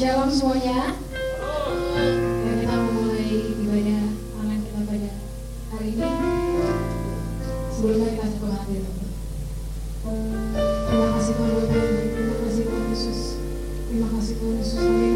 Shalom semuanya. Dan kita mulai ibadah online kita pada hari ini. Sebelumnya kita kasih Tuhan Tuhan. Terima kasih Tuhan Terima kasih Tuhan Yesus. Terima kasih Tuhan Yesus.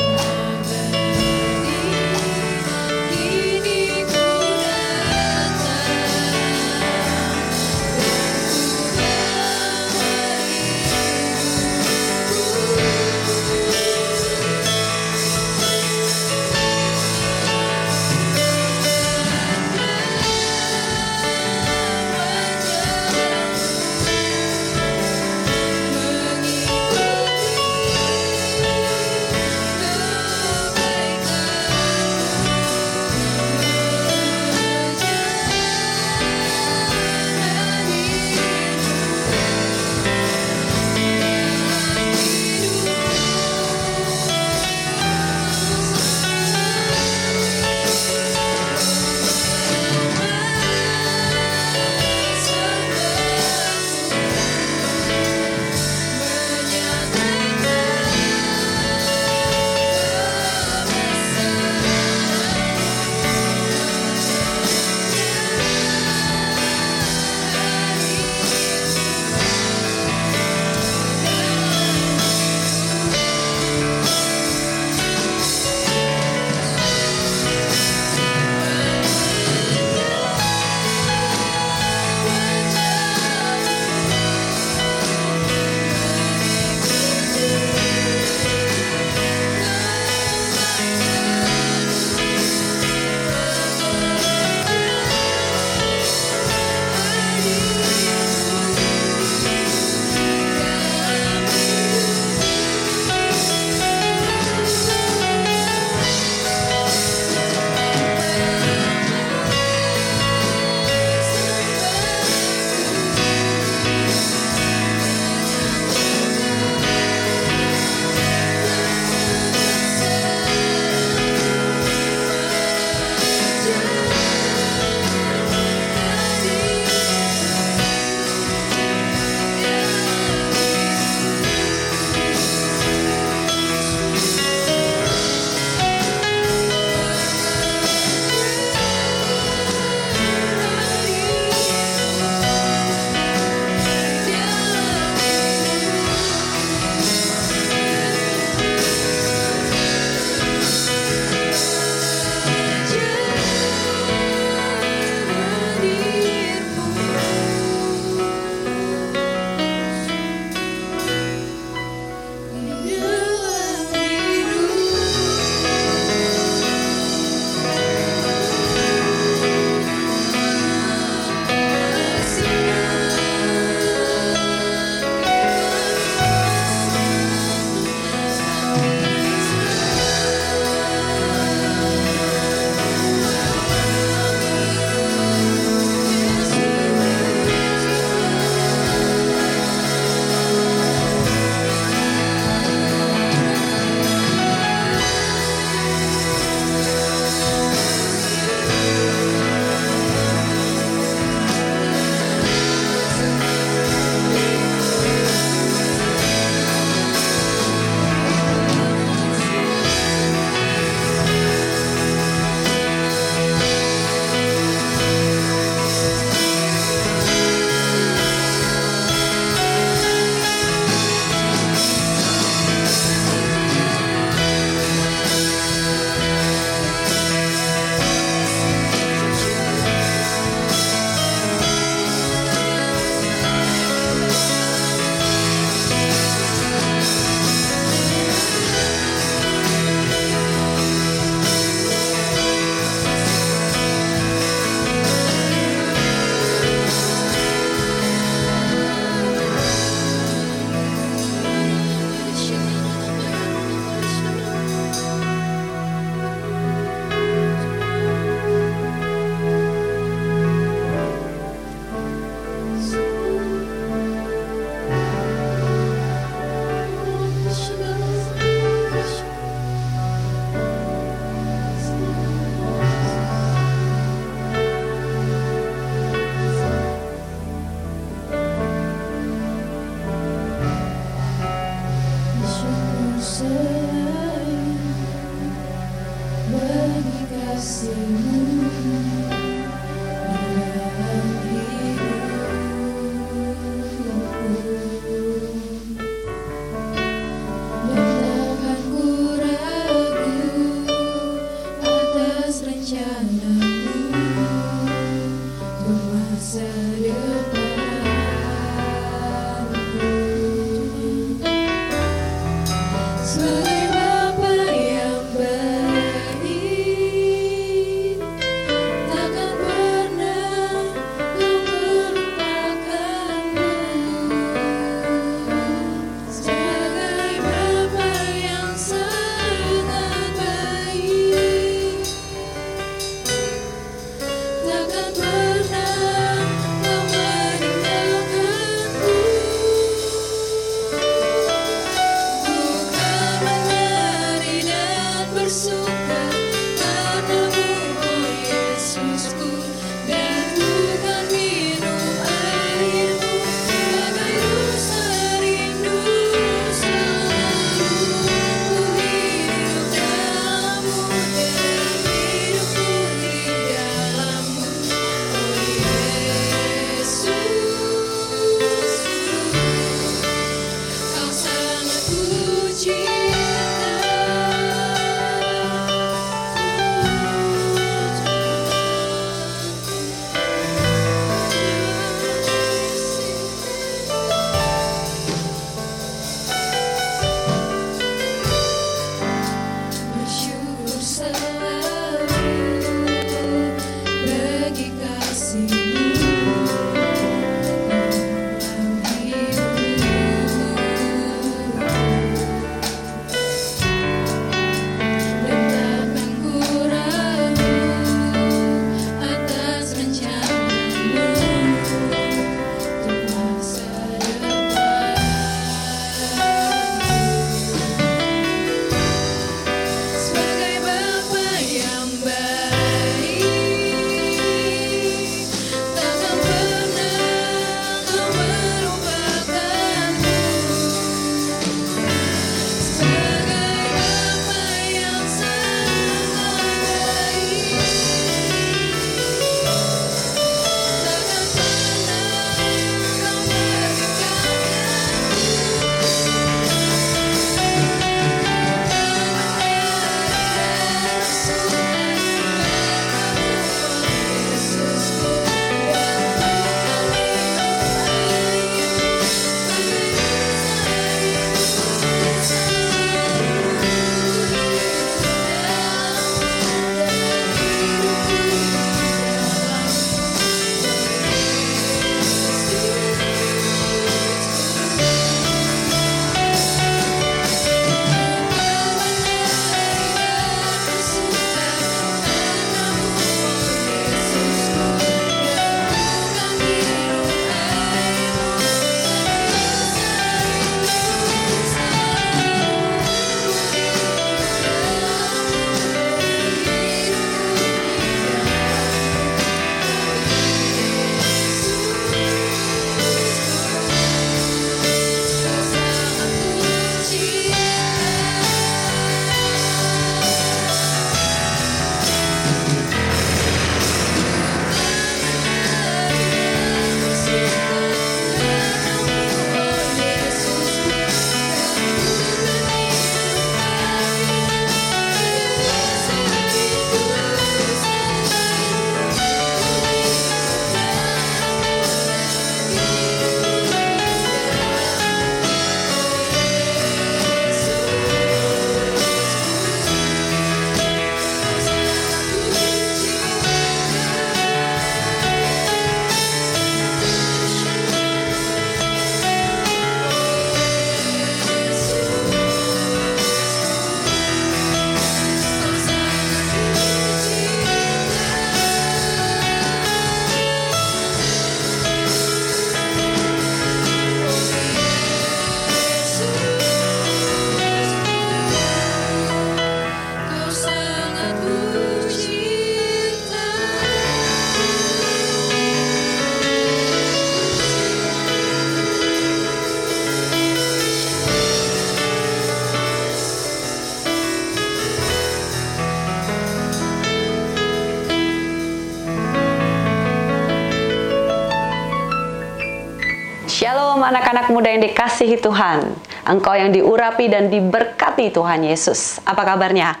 Muda yang dikasihi Tuhan, engkau yang diurapi dan diberkati Tuhan Yesus. Apa kabarnya?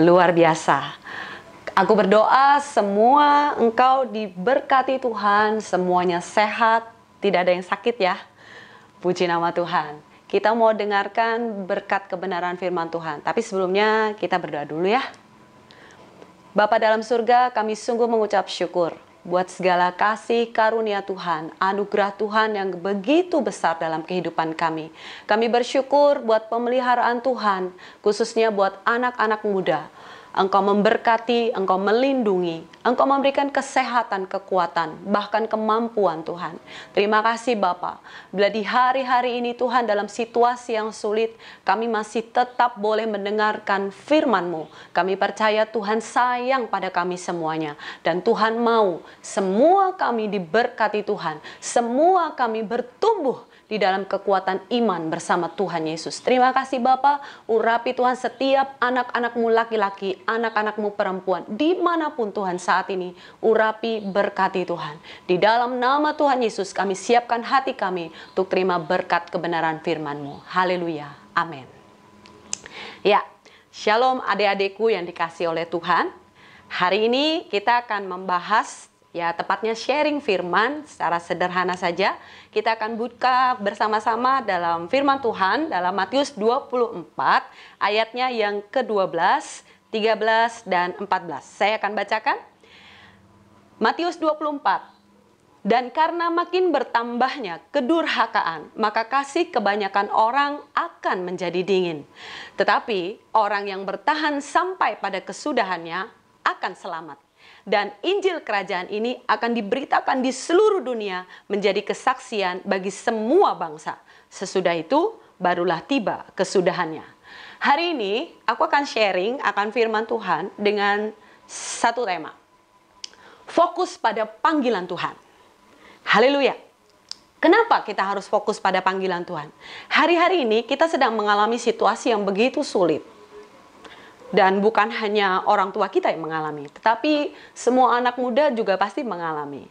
Luar biasa. Aku berdoa semua engkau diberkati Tuhan, semuanya sehat, tidak ada yang sakit ya. Puji nama Tuhan. Kita mau dengarkan berkat kebenaran firman Tuhan. Tapi sebelumnya kita berdoa dulu ya. Bapa dalam surga, kami sungguh mengucap syukur buat segala kasih karunia Tuhan, anugerah Tuhan yang begitu besar dalam kehidupan kami. Kami bersyukur buat pemeliharaan Tuhan, khususnya buat anak-anak muda Engkau memberkati, Engkau melindungi, Engkau memberikan kesehatan, kekuatan, bahkan kemampuan Tuhan. Terima kasih Bapak. Bila di hari-hari ini Tuhan dalam situasi yang sulit, kami masih tetap boleh mendengarkan firman-Mu. Kami percaya Tuhan sayang pada kami semuanya. Dan Tuhan mau semua kami diberkati Tuhan. Semua kami bertumbuh di dalam kekuatan iman bersama Tuhan Yesus. Terima kasih Bapak, urapi Tuhan setiap anak-anakmu laki-laki, anak-anakmu perempuan, di mana pun Tuhan saat ini, urapi berkati Tuhan. Di dalam nama Tuhan Yesus kami siapkan hati kami untuk terima berkat kebenaran firman-Mu. Haleluya. Amin. Ya, Shalom adik-adikku yang dikasih oleh Tuhan. Hari ini kita akan membahas ya tepatnya sharing firman secara sederhana saja. Kita akan buka bersama-sama dalam firman Tuhan dalam Matius 24 ayatnya yang ke-12, 13 dan 14. Saya akan bacakan. Matius 24 dan karena makin bertambahnya kedurhakaan, maka kasih kebanyakan orang akan menjadi dingin. Tetapi orang yang bertahan sampai pada kesudahannya akan selamat dan Injil kerajaan ini akan diberitakan di seluruh dunia menjadi kesaksian bagi semua bangsa. Sesudah itu barulah tiba kesudahannya. Hari ini aku akan sharing akan firman Tuhan dengan satu tema. Fokus pada panggilan Tuhan. Haleluya. Kenapa kita harus fokus pada panggilan Tuhan? Hari-hari ini kita sedang mengalami situasi yang begitu sulit dan bukan hanya orang tua kita yang mengalami, tetapi semua anak muda juga pasti mengalami.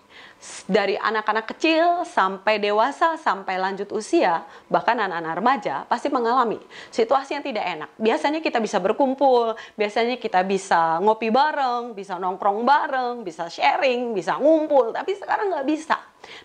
Dari anak-anak kecil sampai dewasa sampai lanjut usia, bahkan anak-anak remaja pasti mengalami situasi yang tidak enak. Biasanya kita bisa berkumpul, biasanya kita bisa ngopi bareng, bisa nongkrong bareng, bisa sharing, bisa ngumpul, tapi sekarang nggak bisa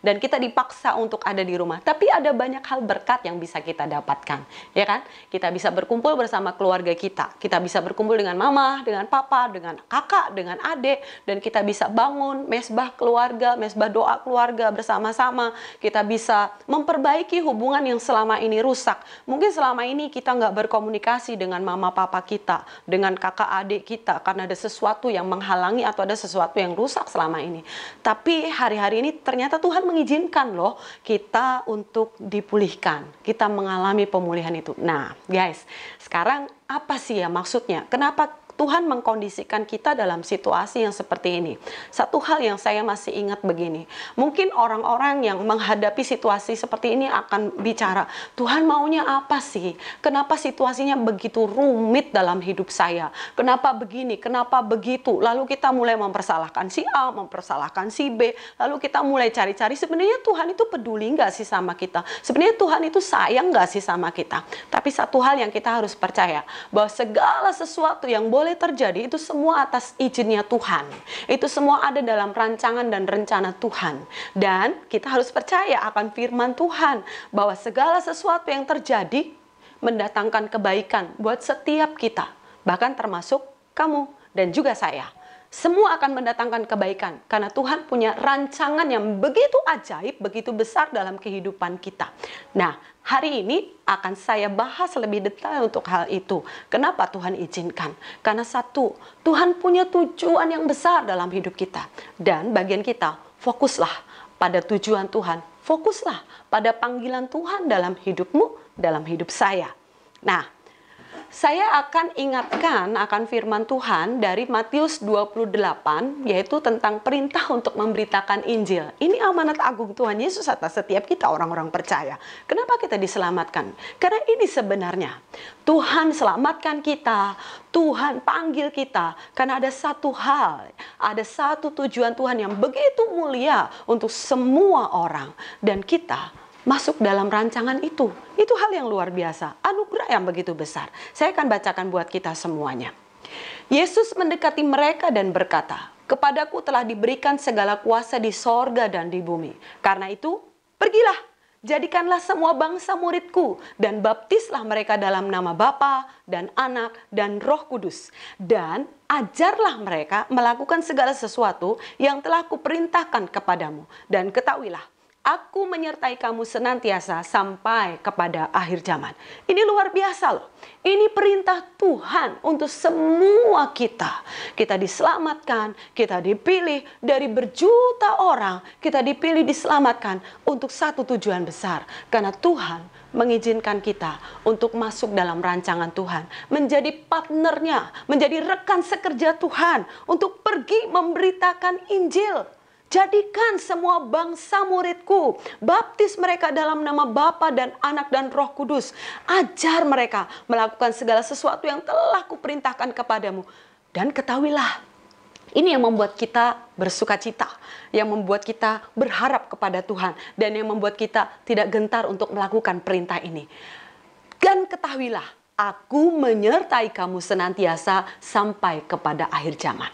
dan kita dipaksa untuk ada di rumah. Tapi ada banyak hal berkat yang bisa kita dapatkan, ya kan? Kita bisa berkumpul bersama keluarga kita. Kita bisa berkumpul dengan mama, dengan papa, dengan kakak, dengan adik dan kita bisa bangun mesbah keluarga, mesbah doa keluarga bersama-sama. Kita bisa memperbaiki hubungan yang selama ini rusak. Mungkin selama ini kita nggak berkomunikasi dengan mama papa kita, dengan kakak adik kita karena ada sesuatu yang menghalangi atau ada sesuatu yang rusak selama ini. Tapi hari-hari ini ternyata Tuhan mengizinkan loh kita untuk dipulihkan. Kita mengalami pemulihan itu. Nah, guys, sekarang apa sih ya maksudnya? Kenapa Tuhan mengkondisikan kita dalam situasi yang seperti ini. Satu hal yang saya masih ingat begini, mungkin orang-orang yang menghadapi situasi seperti ini akan bicara, Tuhan maunya apa sih? Kenapa situasinya begitu rumit dalam hidup saya? Kenapa begini? Kenapa begitu? Lalu kita mulai mempersalahkan si A, mempersalahkan si B, lalu kita mulai cari-cari sebenarnya Tuhan itu peduli nggak sih sama kita? Sebenarnya Tuhan itu sayang nggak sih sama kita? Tapi satu hal yang kita harus percaya, bahwa segala sesuatu yang boleh boleh terjadi itu semua atas izinnya Tuhan. Itu semua ada dalam rancangan dan rencana Tuhan. Dan kita harus percaya akan firman Tuhan bahwa segala sesuatu yang terjadi mendatangkan kebaikan buat setiap kita, bahkan termasuk kamu dan juga saya semua akan mendatangkan kebaikan karena Tuhan punya rancangan yang begitu ajaib, begitu besar dalam kehidupan kita. Nah, hari ini akan saya bahas lebih detail untuk hal itu. Kenapa Tuhan izinkan? Karena satu, Tuhan punya tujuan yang besar dalam hidup kita. Dan bagian kita, fokuslah pada tujuan Tuhan. Fokuslah pada panggilan Tuhan dalam hidupmu, dalam hidup saya. Nah, saya akan ingatkan akan firman Tuhan dari Matius 28 yaitu tentang perintah untuk memberitakan Injil. Ini amanat agung Tuhan Yesus atas setiap kita orang-orang percaya. Kenapa kita diselamatkan? Karena ini sebenarnya Tuhan selamatkan kita, Tuhan panggil kita karena ada satu hal, ada satu tujuan Tuhan yang begitu mulia untuk semua orang dan kita masuk dalam rancangan itu. Itu hal yang luar biasa, anugerah yang begitu besar. Saya akan bacakan buat kita semuanya. Yesus mendekati mereka dan berkata, Kepadaku telah diberikan segala kuasa di sorga dan di bumi. Karena itu, pergilah, jadikanlah semua bangsa muridku, dan baptislah mereka dalam nama Bapa dan Anak dan Roh Kudus. Dan ajarlah mereka melakukan segala sesuatu yang telah kuperintahkan kepadamu. Dan ketahuilah, Aku menyertai kamu senantiasa sampai kepada akhir zaman. Ini luar biasa loh. Ini perintah Tuhan untuk semua kita. Kita diselamatkan, kita dipilih dari berjuta orang. Kita dipilih diselamatkan untuk satu tujuan besar. Karena Tuhan mengizinkan kita untuk masuk dalam rancangan Tuhan, menjadi partnernya, menjadi rekan sekerja Tuhan untuk pergi memberitakan Injil Jadikan semua bangsa muridku, baptis mereka dalam nama Bapa dan Anak dan Roh Kudus. Ajar mereka melakukan segala sesuatu yang telah kuperintahkan kepadamu. Dan ketahuilah, ini yang membuat kita bersuka cita, yang membuat kita berharap kepada Tuhan, dan yang membuat kita tidak gentar untuk melakukan perintah ini. Dan ketahuilah, aku menyertai kamu senantiasa sampai kepada akhir zaman.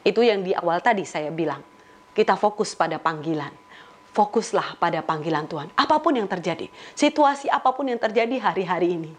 Itu yang di awal tadi saya bilang kita fokus pada panggilan. Fokuslah pada panggilan Tuhan. Apa pun yang terjadi, situasi apa pun yang terjadi hari-hari ini,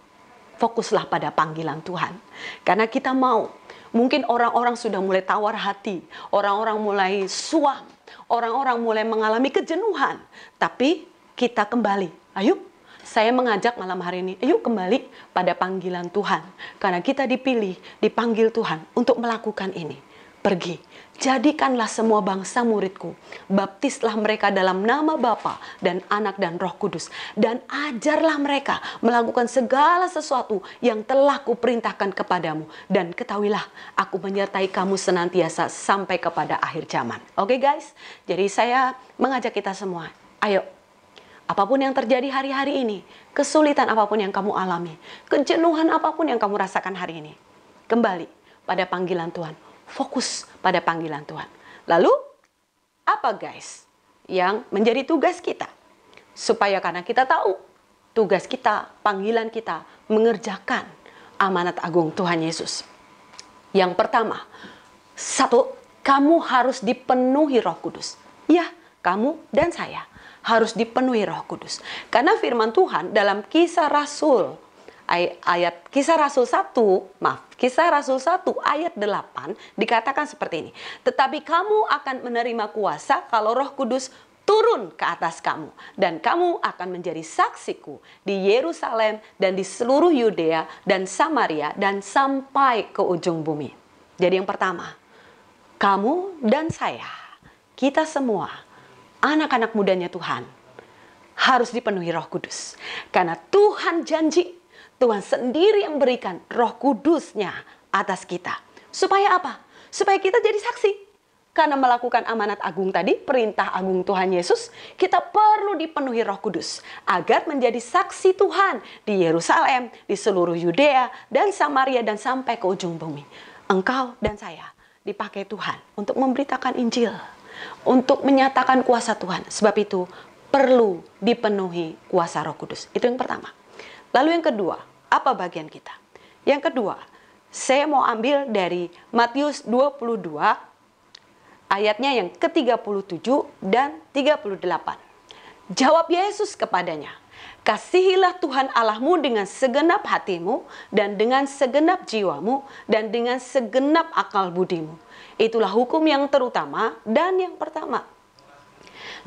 fokuslah pada panggilan Tuhan. Karena kita mau, mungkin orang-orang sudah mulai tawar hati, orang-orang mulai suam, orang-orang mulai mengalami kejenuhan, tapi kita kembali. Ayo, saya mengajak malam hari ini, ayo kembali pada panggilan Tuhan. Karena kita dipilih, dipanggil Tuhan untuk melakukan ini. Pergi, Jadikanlah semua bangsa muridku, baptislah mereka dalam nama Bapa dan Anak dan Roh Kudus, dan ajarlah mereka melakukan segala sesuatu yang telah kuperintahkan kepadamu. Dan ketahuilah, aku menyertai kamu senantiasa sampai kepada akhir zaman. Oke okay, guys, jadi saya mengajak kita semua, ayo. Apa pun yang terjadi hari-hari ini, kesulitan apa pun yang kamu alami, kejenuhan apa pun yang kamu rasakan hari ini, kembali pada panggilan Tuhan fokus pada panggilan Tuhan. Lalu, apa guys yang menjadi tugas kita? Supaya karena kita tahu tugas kita, panggilan kita mengerjakan amanat agung Tuhan Yesus. Yang pertama, satu, kamu harus dipenuhi Roh Kudus. Ya, kamu dan saya harus dipenuhi Roh Kudus. Karena firman Tuhan dalam Kisah Rasul ayat Kisah Rasul 1, maaf, Kisah Rasul 1 ayat 8 dikatakan seperti ini. Tetapi kamu akan menerima kuasa kalau Roh Kudus turun ke atas kamu dan kamu akan menjadi saksiku di Yerusalem dan di seluruh Yudea dan Samaria dan sampai ke ujung bumi. Jadi yang pertama, kamu dan saya, kita semua anak-anak mudanya Tuhan harus dipenuhi Roh Kudus. Karena Tuhan janji Tuhan sendiri yang berikan roh kudusnya atas kita. Supaya apa? Supaya kita jadi saksi. Karena melakukan amanat agung tadi, perintah agung Tuhan Yesus, kita perlu dipenuhi roh kudus. Agar menjadi saksi Tuhan di Yerusalem, di seluruh Yudea, dan Samaria, dan sampai ke ujung bumi. Engkau dan saya dipakai Tuhan untuk memberitakan Injil. Untuk menyatakan kuasa Tuhan. Sebab itu perlu dipenuhi kuasa roh kudus. Itu yang pertama. Lalu yang kedua, apa bagian kita? Yang kedua, saya mau ambil dari Matius 22 ayatnya yang ke-37 dan 38. Jawab Yesus kepadanya, Kasihilah Tuhan Allahmu dengan segenap hatimu dan dengan segenap jiwamu dan dengan segenap akal budimu. Itulah hukum yang terutama dan yang pertama.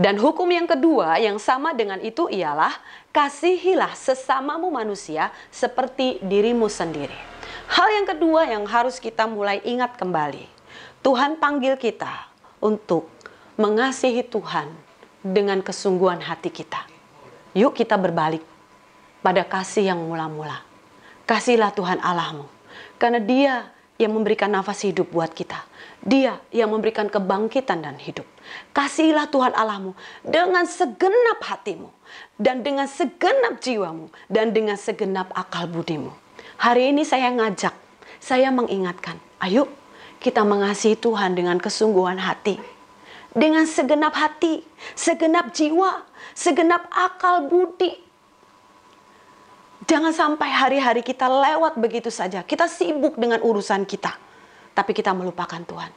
Dan hukum yang kedua yang sama dengan itu ialah kasihilah sesamamu manusia seperti dirimu sendiri. Hal yang kedua yang harus kita mulai ingat kembali. Tuhan panggil kita untuk mengasihi Tuhan dengan kesungguhan hati kita. Yuk kita berbalik pada kasih yang mula-mula. Kasihlah Tuhan Allahmu. Karena dia yang memberikan nafas hidup buat kita. Dia yang memberikan kebangkitan dan hidup. Kasihilah Tuhan Allahmu dengan segenap hatimu dan dengan segenap jiwamu dan dengan segenap akal budimu. Hari ini saya ngajak, saya mengingatkan, ayo kita mengasihi Tuhan dengan kesungguhan hati. Dengan segenap hati, segenap jiwa, segenap akal budi. Jangan sampai hari-hari kita lewat begitu saja. Kita sibuk dengan urusan kita, tapi kita melupakan Tuhan.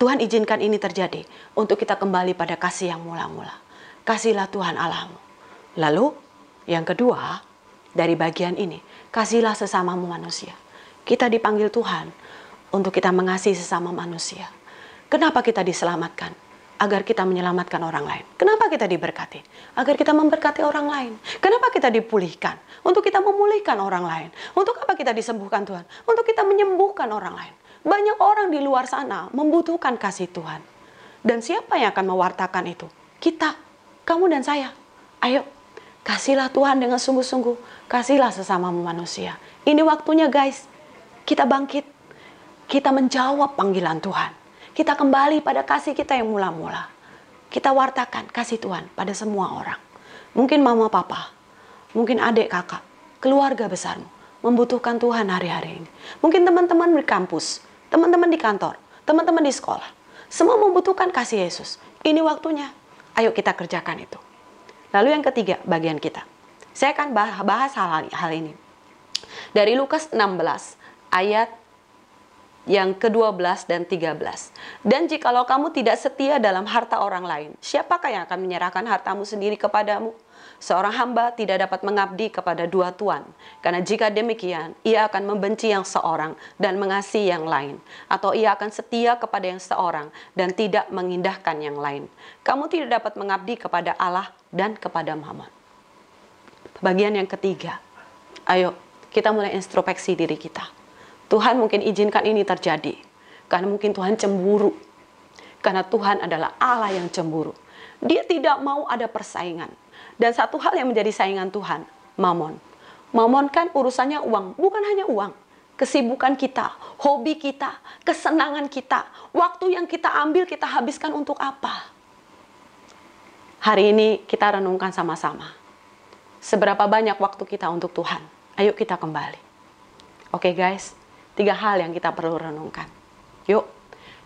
Tuhan izinkan ini terjadi untuk kita kembali pada kasih yang mula-mula. Kasihlah Tuhan Allahmu. Lalu, yang kedua, dari bagian ini, kasihlah sesamamu manusia. Kita dipanggil Tuhan untuk kita mengasihi sesama manusia. Kenapa kita diselamatkan? Agar kita menyelamatkan orang lain. Kenapa kita diberkati? Agar kita memberkati orang lain. Kenapa kita dipulihkan? Untuk kita memulihkan orang lain. Untuk apa kita disembuhkan Tuhan? Untuk kita menyembuhkan orang lain. Banyak orang di luar sana membutuhkan kasih Tuhan. Dan siapa yang akan mewartakan itu? Kita, kamu dan saya. Ayo, kasihlah Tuhan dengan sungguh-sungguh. Kasihlah sesamamu manusia. Ini waktunya guys. Kita bangkit. Kita menjawab panggilan Tuhan. Kita kembali pada kasih kita yang mula-mula. Kita wartakan kasih Tuhan pada semua orang. Mungkin mama papa, mungkin adik kakak, keluarga besarmu membutuhkan Tuhan hari-hari ini. Mungkin teman-teman di kampus, teman-teman di kantor, teman-teman di sekolah. Semua membutuhkan kasih Yesus. Ini waktunya. Ayo kita kerjakan itu. Lalu yang ketiga, bagian kita. Saya akan bahas hal, hal ini. Dari Lukas 16 ayat yang ke-12 dan 13. Dan jikalau kamu tidak setia dalam harta orang lain, siapakah yang akan menyerahkan hartamu sendiri kepadamu? Seorang hamba tidak dapat mengabdi kepada dua tuan, karena jika demikian, ia akan membenci yang seorang dan mengasihi yang lain, atau ia akan setia kepada yang seorang dan tidak mengindahkan yang lain. Kamu tidak dapat mengabdi kepada Allah dan kepada Mammon. Bagian yang ketiga, ayo kita mulai introspeksi diri kita Tuhan mungkin izinkan ini terjadi karena mungkin Tuhan cemburu. Karena Tuhan adalah Allah yang cemburu. Dia tidak mau ada persaingan. Dan satu hal yang menjadi saingan Tuhan, mamon. Mamon kan urusannya uang, bukan hanya uang. Kesibukan kita, hobi kita, kesenangan kita, waktu yang kita ambil kita habiskan untuk apa? Hari ini kita renungkan sama-sama. Seberapa banyak waktu kita untuk Tuhan? Ayo kita kembali. Oke okay guys, Tiga hal yang kita perlu renungkan. Yuk,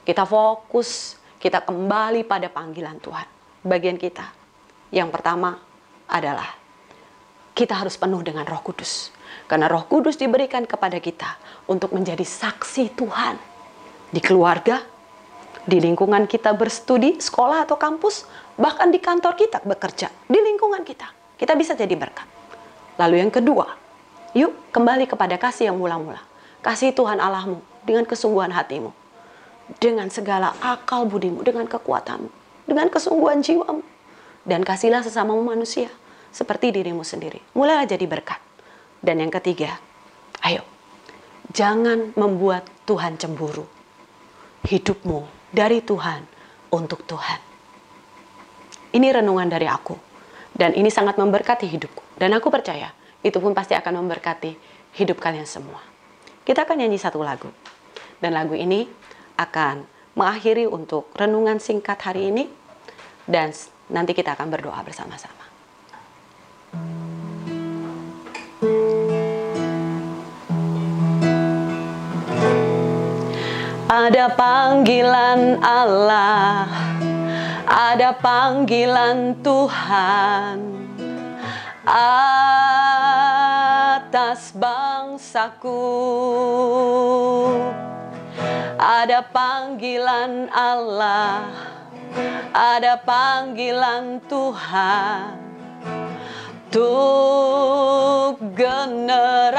kita fokus, kita kembali pada panggilan Tuhan. Bagian kita. Yang pertama adalah kita harus penuh dengan roh kudus. Karena roh kudus diberikan kepada kita untuk menjadi saksi Tuhan. Di keluarga, di lingkungan kita berstudi, sekolah atau kampus, bahkan di kantor kita bekerja, di lingkungan kita. Kita bisa jadi berkat. Lalu yang kedua, yuk kembali kepada kasih yang mula-mula Kasih Tuhan Allahmu dengan kesungguhan hatimu. Dengan segala akal budimu, dengan kekuatanmu, dengan kesungguhan jiwamu. Dan kasihlah sesamamu manusia seperti dirimu sendiri. Mulailah jadi berkat. Dan yang ketiga, ayo, jangan membuat Tuhan cemburu. Hidupmu dari Tuhan untuk Tuhan. Ini renungan dari aku. Dan ini sangat memberkati hidupku. Dan aku percaya, itu pun pasti akan memberkati hidup kalian semua. Kita akan nyanyi satu lagu. Dan lagu ini akan mengakhiri untuk renungan singkat hari ini. Dan nanti kita akan berdoa bersama-sama. Ada panggilan Allah, ada panggilan Tuhan atas bangsaku. Ada panggilan Allah, ada panggilan Tuhan untuk generasiku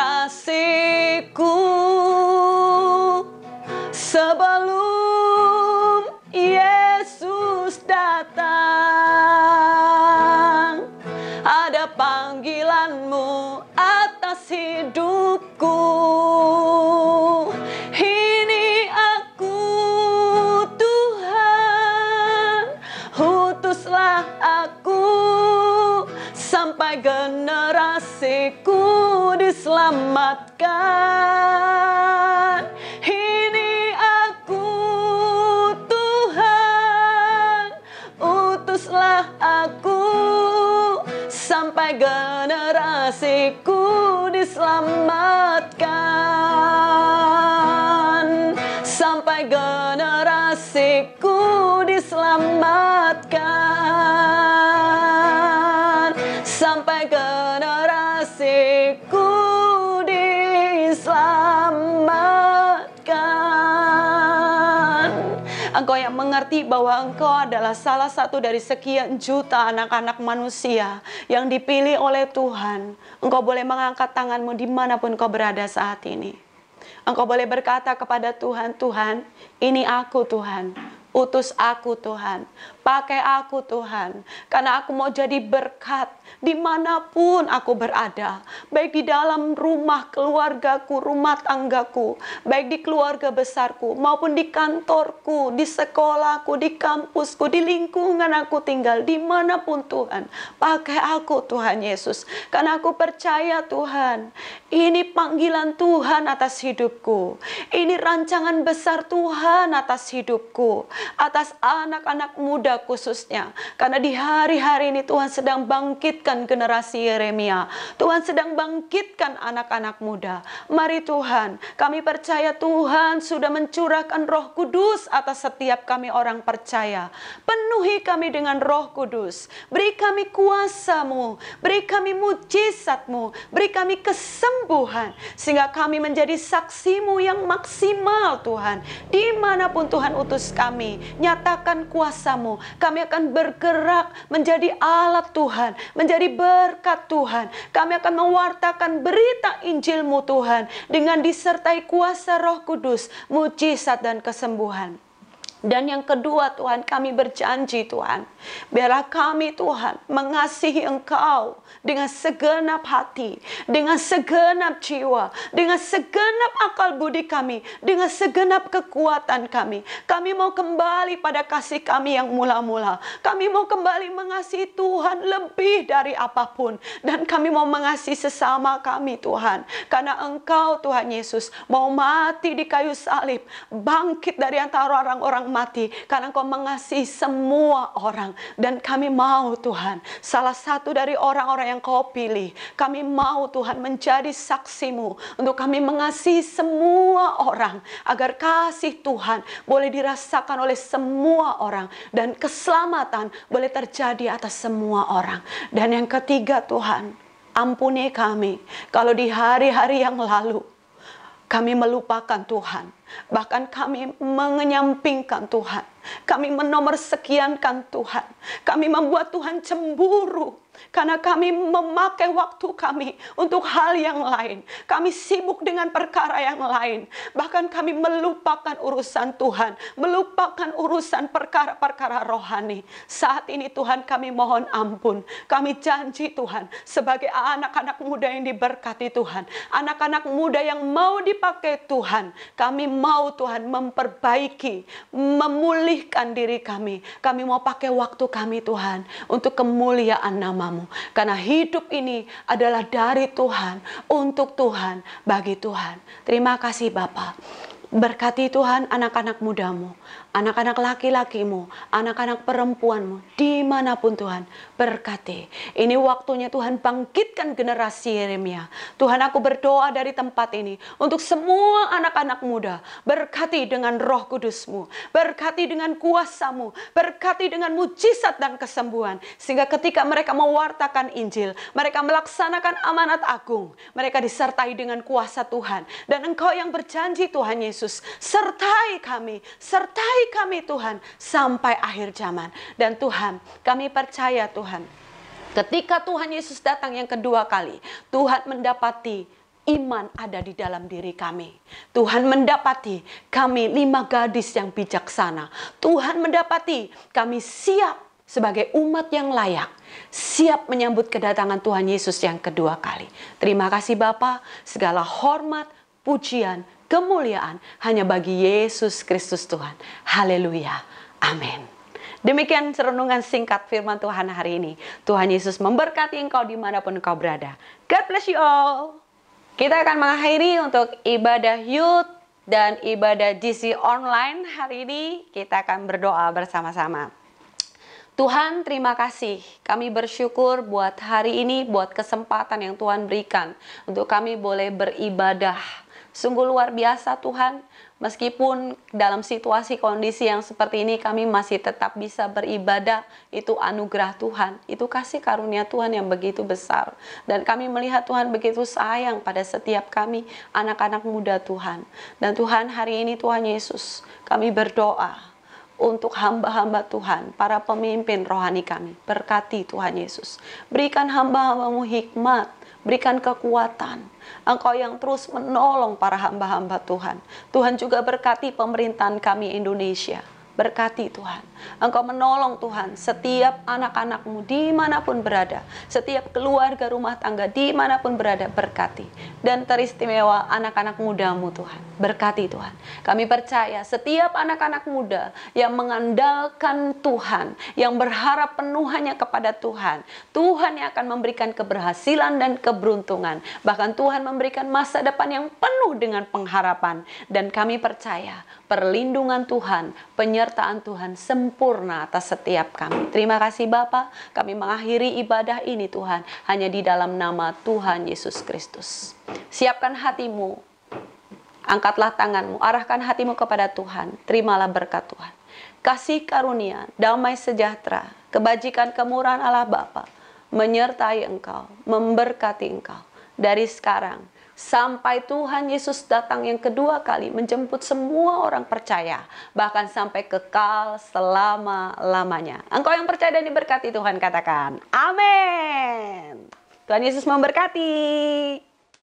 diselamatkan. Ini aku Tuhan, utuslah aku sampai generasiku diselamatkan Mengerti bahwa engkau adalah salah satu dari sekian juta anak-anak manusia yang dipilih oleh Tuhan. Engkau boleh mengangkat tanganmu di mana pun kau berada saat ini. Engkau boleh berkata kepada Tuhan, Tuhan, ini aku Tuhan. Utus aku Tuhan, pakai aku Tuhan, karena aku mau jadi berkat di mana pun aku berada, baik di dalam rumah keluargaku, rumah tanggaku, baik di keluarga besarku, maupun di kantorku, di sekolahku, di kampusku, di lingkungan aku tinggal, di mana pun Tuhan, pakai aku Tuhan Yesus, karena aku percaya Tuhan, ini panggilan Tuhan atas hidupku, ini rancangan besar Tuhan atas hidupku atas anak-anak muda khususnya. Karena di hari-hari ini Tuhan sedang bangkitkan generasi Yeremia. Tuhan sedang bangkitkan anak-anak muda. Mari Tuhan, kami percaya Tuhan sudah mencurahkan roh kudus atas setiap kami orang percaya. Penuhi kami dengan roh kudus. Beri kami kuasamu, beri kami mujizatmu, beri kami kesembuhan. Sehingga kami menjadi saksimu yang maksimal Tuhan. Di mana pun Tuhan utus kami, nyatakan kuasamu. Kami akan bergerak menjadi alat Tuhan, menjadi berkat Tuhan. Kami akan mewartakan berita Injilmu Tuhan dengan disertai kuasa roh kudus, mujizat dan kesembuhan. Dan yang kedua Tuhan kami berjanji Tuhan Biarlah kami Tuhan mengasihi Engkau dengan segenap hati Dengan segenap jiwa Dengan segenap akal budi kami Dengan segenap kekuatan kami. Kami mau kembali pada kasih kami yang mula-mula. Kami mau kembali mengasihi Tuhan lebih dari apa pun. Dan kami mau mengasihi sesama kami Tuhan. Karena Engkau Tuhan Yesus mau mati di kayu salib Bangkit dari antara orang-orang mati karena Engkau mengasihi semua orang. Dan kami mau Tuhan salah satu dari orang-orang yang Kau pilih kami mau Tuhan menjadi saksimu untuk kami mengasihi semua orang agar kasih Tuhan boleh dirasakan oleh semua orang dan keselamatan boleh terjadi atas semua orang. Dan yang ketiga Tuhan ampuni kami kalau di hari-hari yang lalu kami melupakan Tuhan Bahkan kami menyampingkan Tuhan. Kami menomor sekiankan Tuhan. Kami membuat Tuhan cemburu. Karena kami memakai waktu kami untuk hal yang lain. Kami sibuk dengan perkara yang lain. Bahkan kami melupakan urusan Tuhan. Melupakan urusan perkara-perkara rohani. Saat ini Tuhan kami mohon ampun. Kami janji Tuhan. Sebagai anak-anak muda yang diberkati Tuhan. Anak-anak muda yang mau dipakai Tuhan. Kami mau Tuhan memperbaiki, memulihkan diri kami. Kami mau pakai waktu kami Tuhan untuk kemuliaan namamu. Karena hidup ini adalah dari Tuhan, untuk Tuhan, bagi Tuhan. Terima kasih Bapak. Berkati Tuhan anak-anak mudamu, anak-anak laki-lakimu, anak-anak perempuanmu, di mana pun Tuhan, berkati. Ini waktunya Tuhan bangkitkan generasi Yeremia. Tuhan aku berdoa dari tempat ini untuk semua anak-anak muda, berkati dengan roh kudusmu, berkati dengan kuasamu, berkati dengan mujizat dan kesembuhan. Sehingga ketika mereka mewartakan Injil, mereka melaksanakan amanat agung, mereka disertai dengan kuasa Tuhan. Dan engkau yang berjanji Tuhan Yesus, sertai kami, sertai kami Tuhan sampai akhir zaman. Dan Tuhan, kami percaya Tuhan, ketika Tuhan Yesus datang yang kedua kali, Tuhan mendapati iman ada di dalam diri kami. Tuhan mendapati kami lima gadis yang bijaksana. Tuhan mendapati kami siap sebagai umat yang layak, siap menyambut kedatangan Tuhan Yesus yang kedua kali. Terima kasih Bapa, segala hormat, pujian, kemuliaan hanya bagi Yesus Kristus Tuhan. Haleluya. Amin. Demikian renungan singkat firman Tuhan hari ini. Tuhan Yesus memberkati engkau di mana pun engkau berada. God bless you all. Kita akan mengakhiri untuk ibadah youth dan ibadah GC online hari ini. Kita akan berdoa bersama-sama. Tuhan terima kasih, kami bersyukur buat hari ini, buat kesempatan yang Tuhan berikan untuk kami boleh beribadah Sungguh luar biasa Tuhan, Meskipun dalam situasi kondisi yang seperti ini kami masih tetap bisa beribadah, itu anugerah Tuhan, itu kasih karunia Tuhan yang begitu besar. Dan kami melihat Tuhan begitu sayang pada setiap kami, anak-anak muda Tuhan. Dan Tuhan hari ini Tuhan Yesus, kami berdoa untuk hamba-hamba Tuhan, para pemimpin rohani kami. Berkati Tuhan Yesus. Berikan hamba-hambamu hikmat, berikan kekuatan. Engkau yang terus menolong para hamba-hamba Tuhan. Tuhan juga berkati pemerintahan kami Indonesia. Berkati Tuhan. Engkau menolong Tuhan setiap anak-anakmu di mana pun berada. Setiap keluarga rumah tangga di mana pun berada berkati. Dan teristimewa anak-anak mudamu Tuhan. Berkati Tuhan. Kami percaya setiap anak-anak muda yang mengandalkan Tuhan. Yang berharap penuh hanya kepada Tuhan. Tuhan yang akan memberikan keberhasilan dan keberuntungan. Bahkan Tuhan memberikan masa depan yang penuh dengan pengharapan. Dan kami percaya perlindungan Tuhan, penyertaan Tuhan sempurna atas setiap kami. Terima kasih Bapa, kami mengakhiri ibadah ini Tuhan hanya di dalam nama Tuhan Yesus Kristus. Siapkan hatimu, angkatlah tanganmu, arahkan hatimu kepada Tuhan. Terimalah berkat Tuhan. Kasih karunia, damai sejahtera, kebajikan kemurahan Allah Bapa menyertai engkau, memberkati engkau dari sekarang sampai Tuhan Yesus datang yang kedua kali menjemput semua orang percaya, bahkan sampai kekal selama-lamanya. Engkau yang percaya dan diberkati Tuhan katakan, amin. Tuhan Yesus memberkati.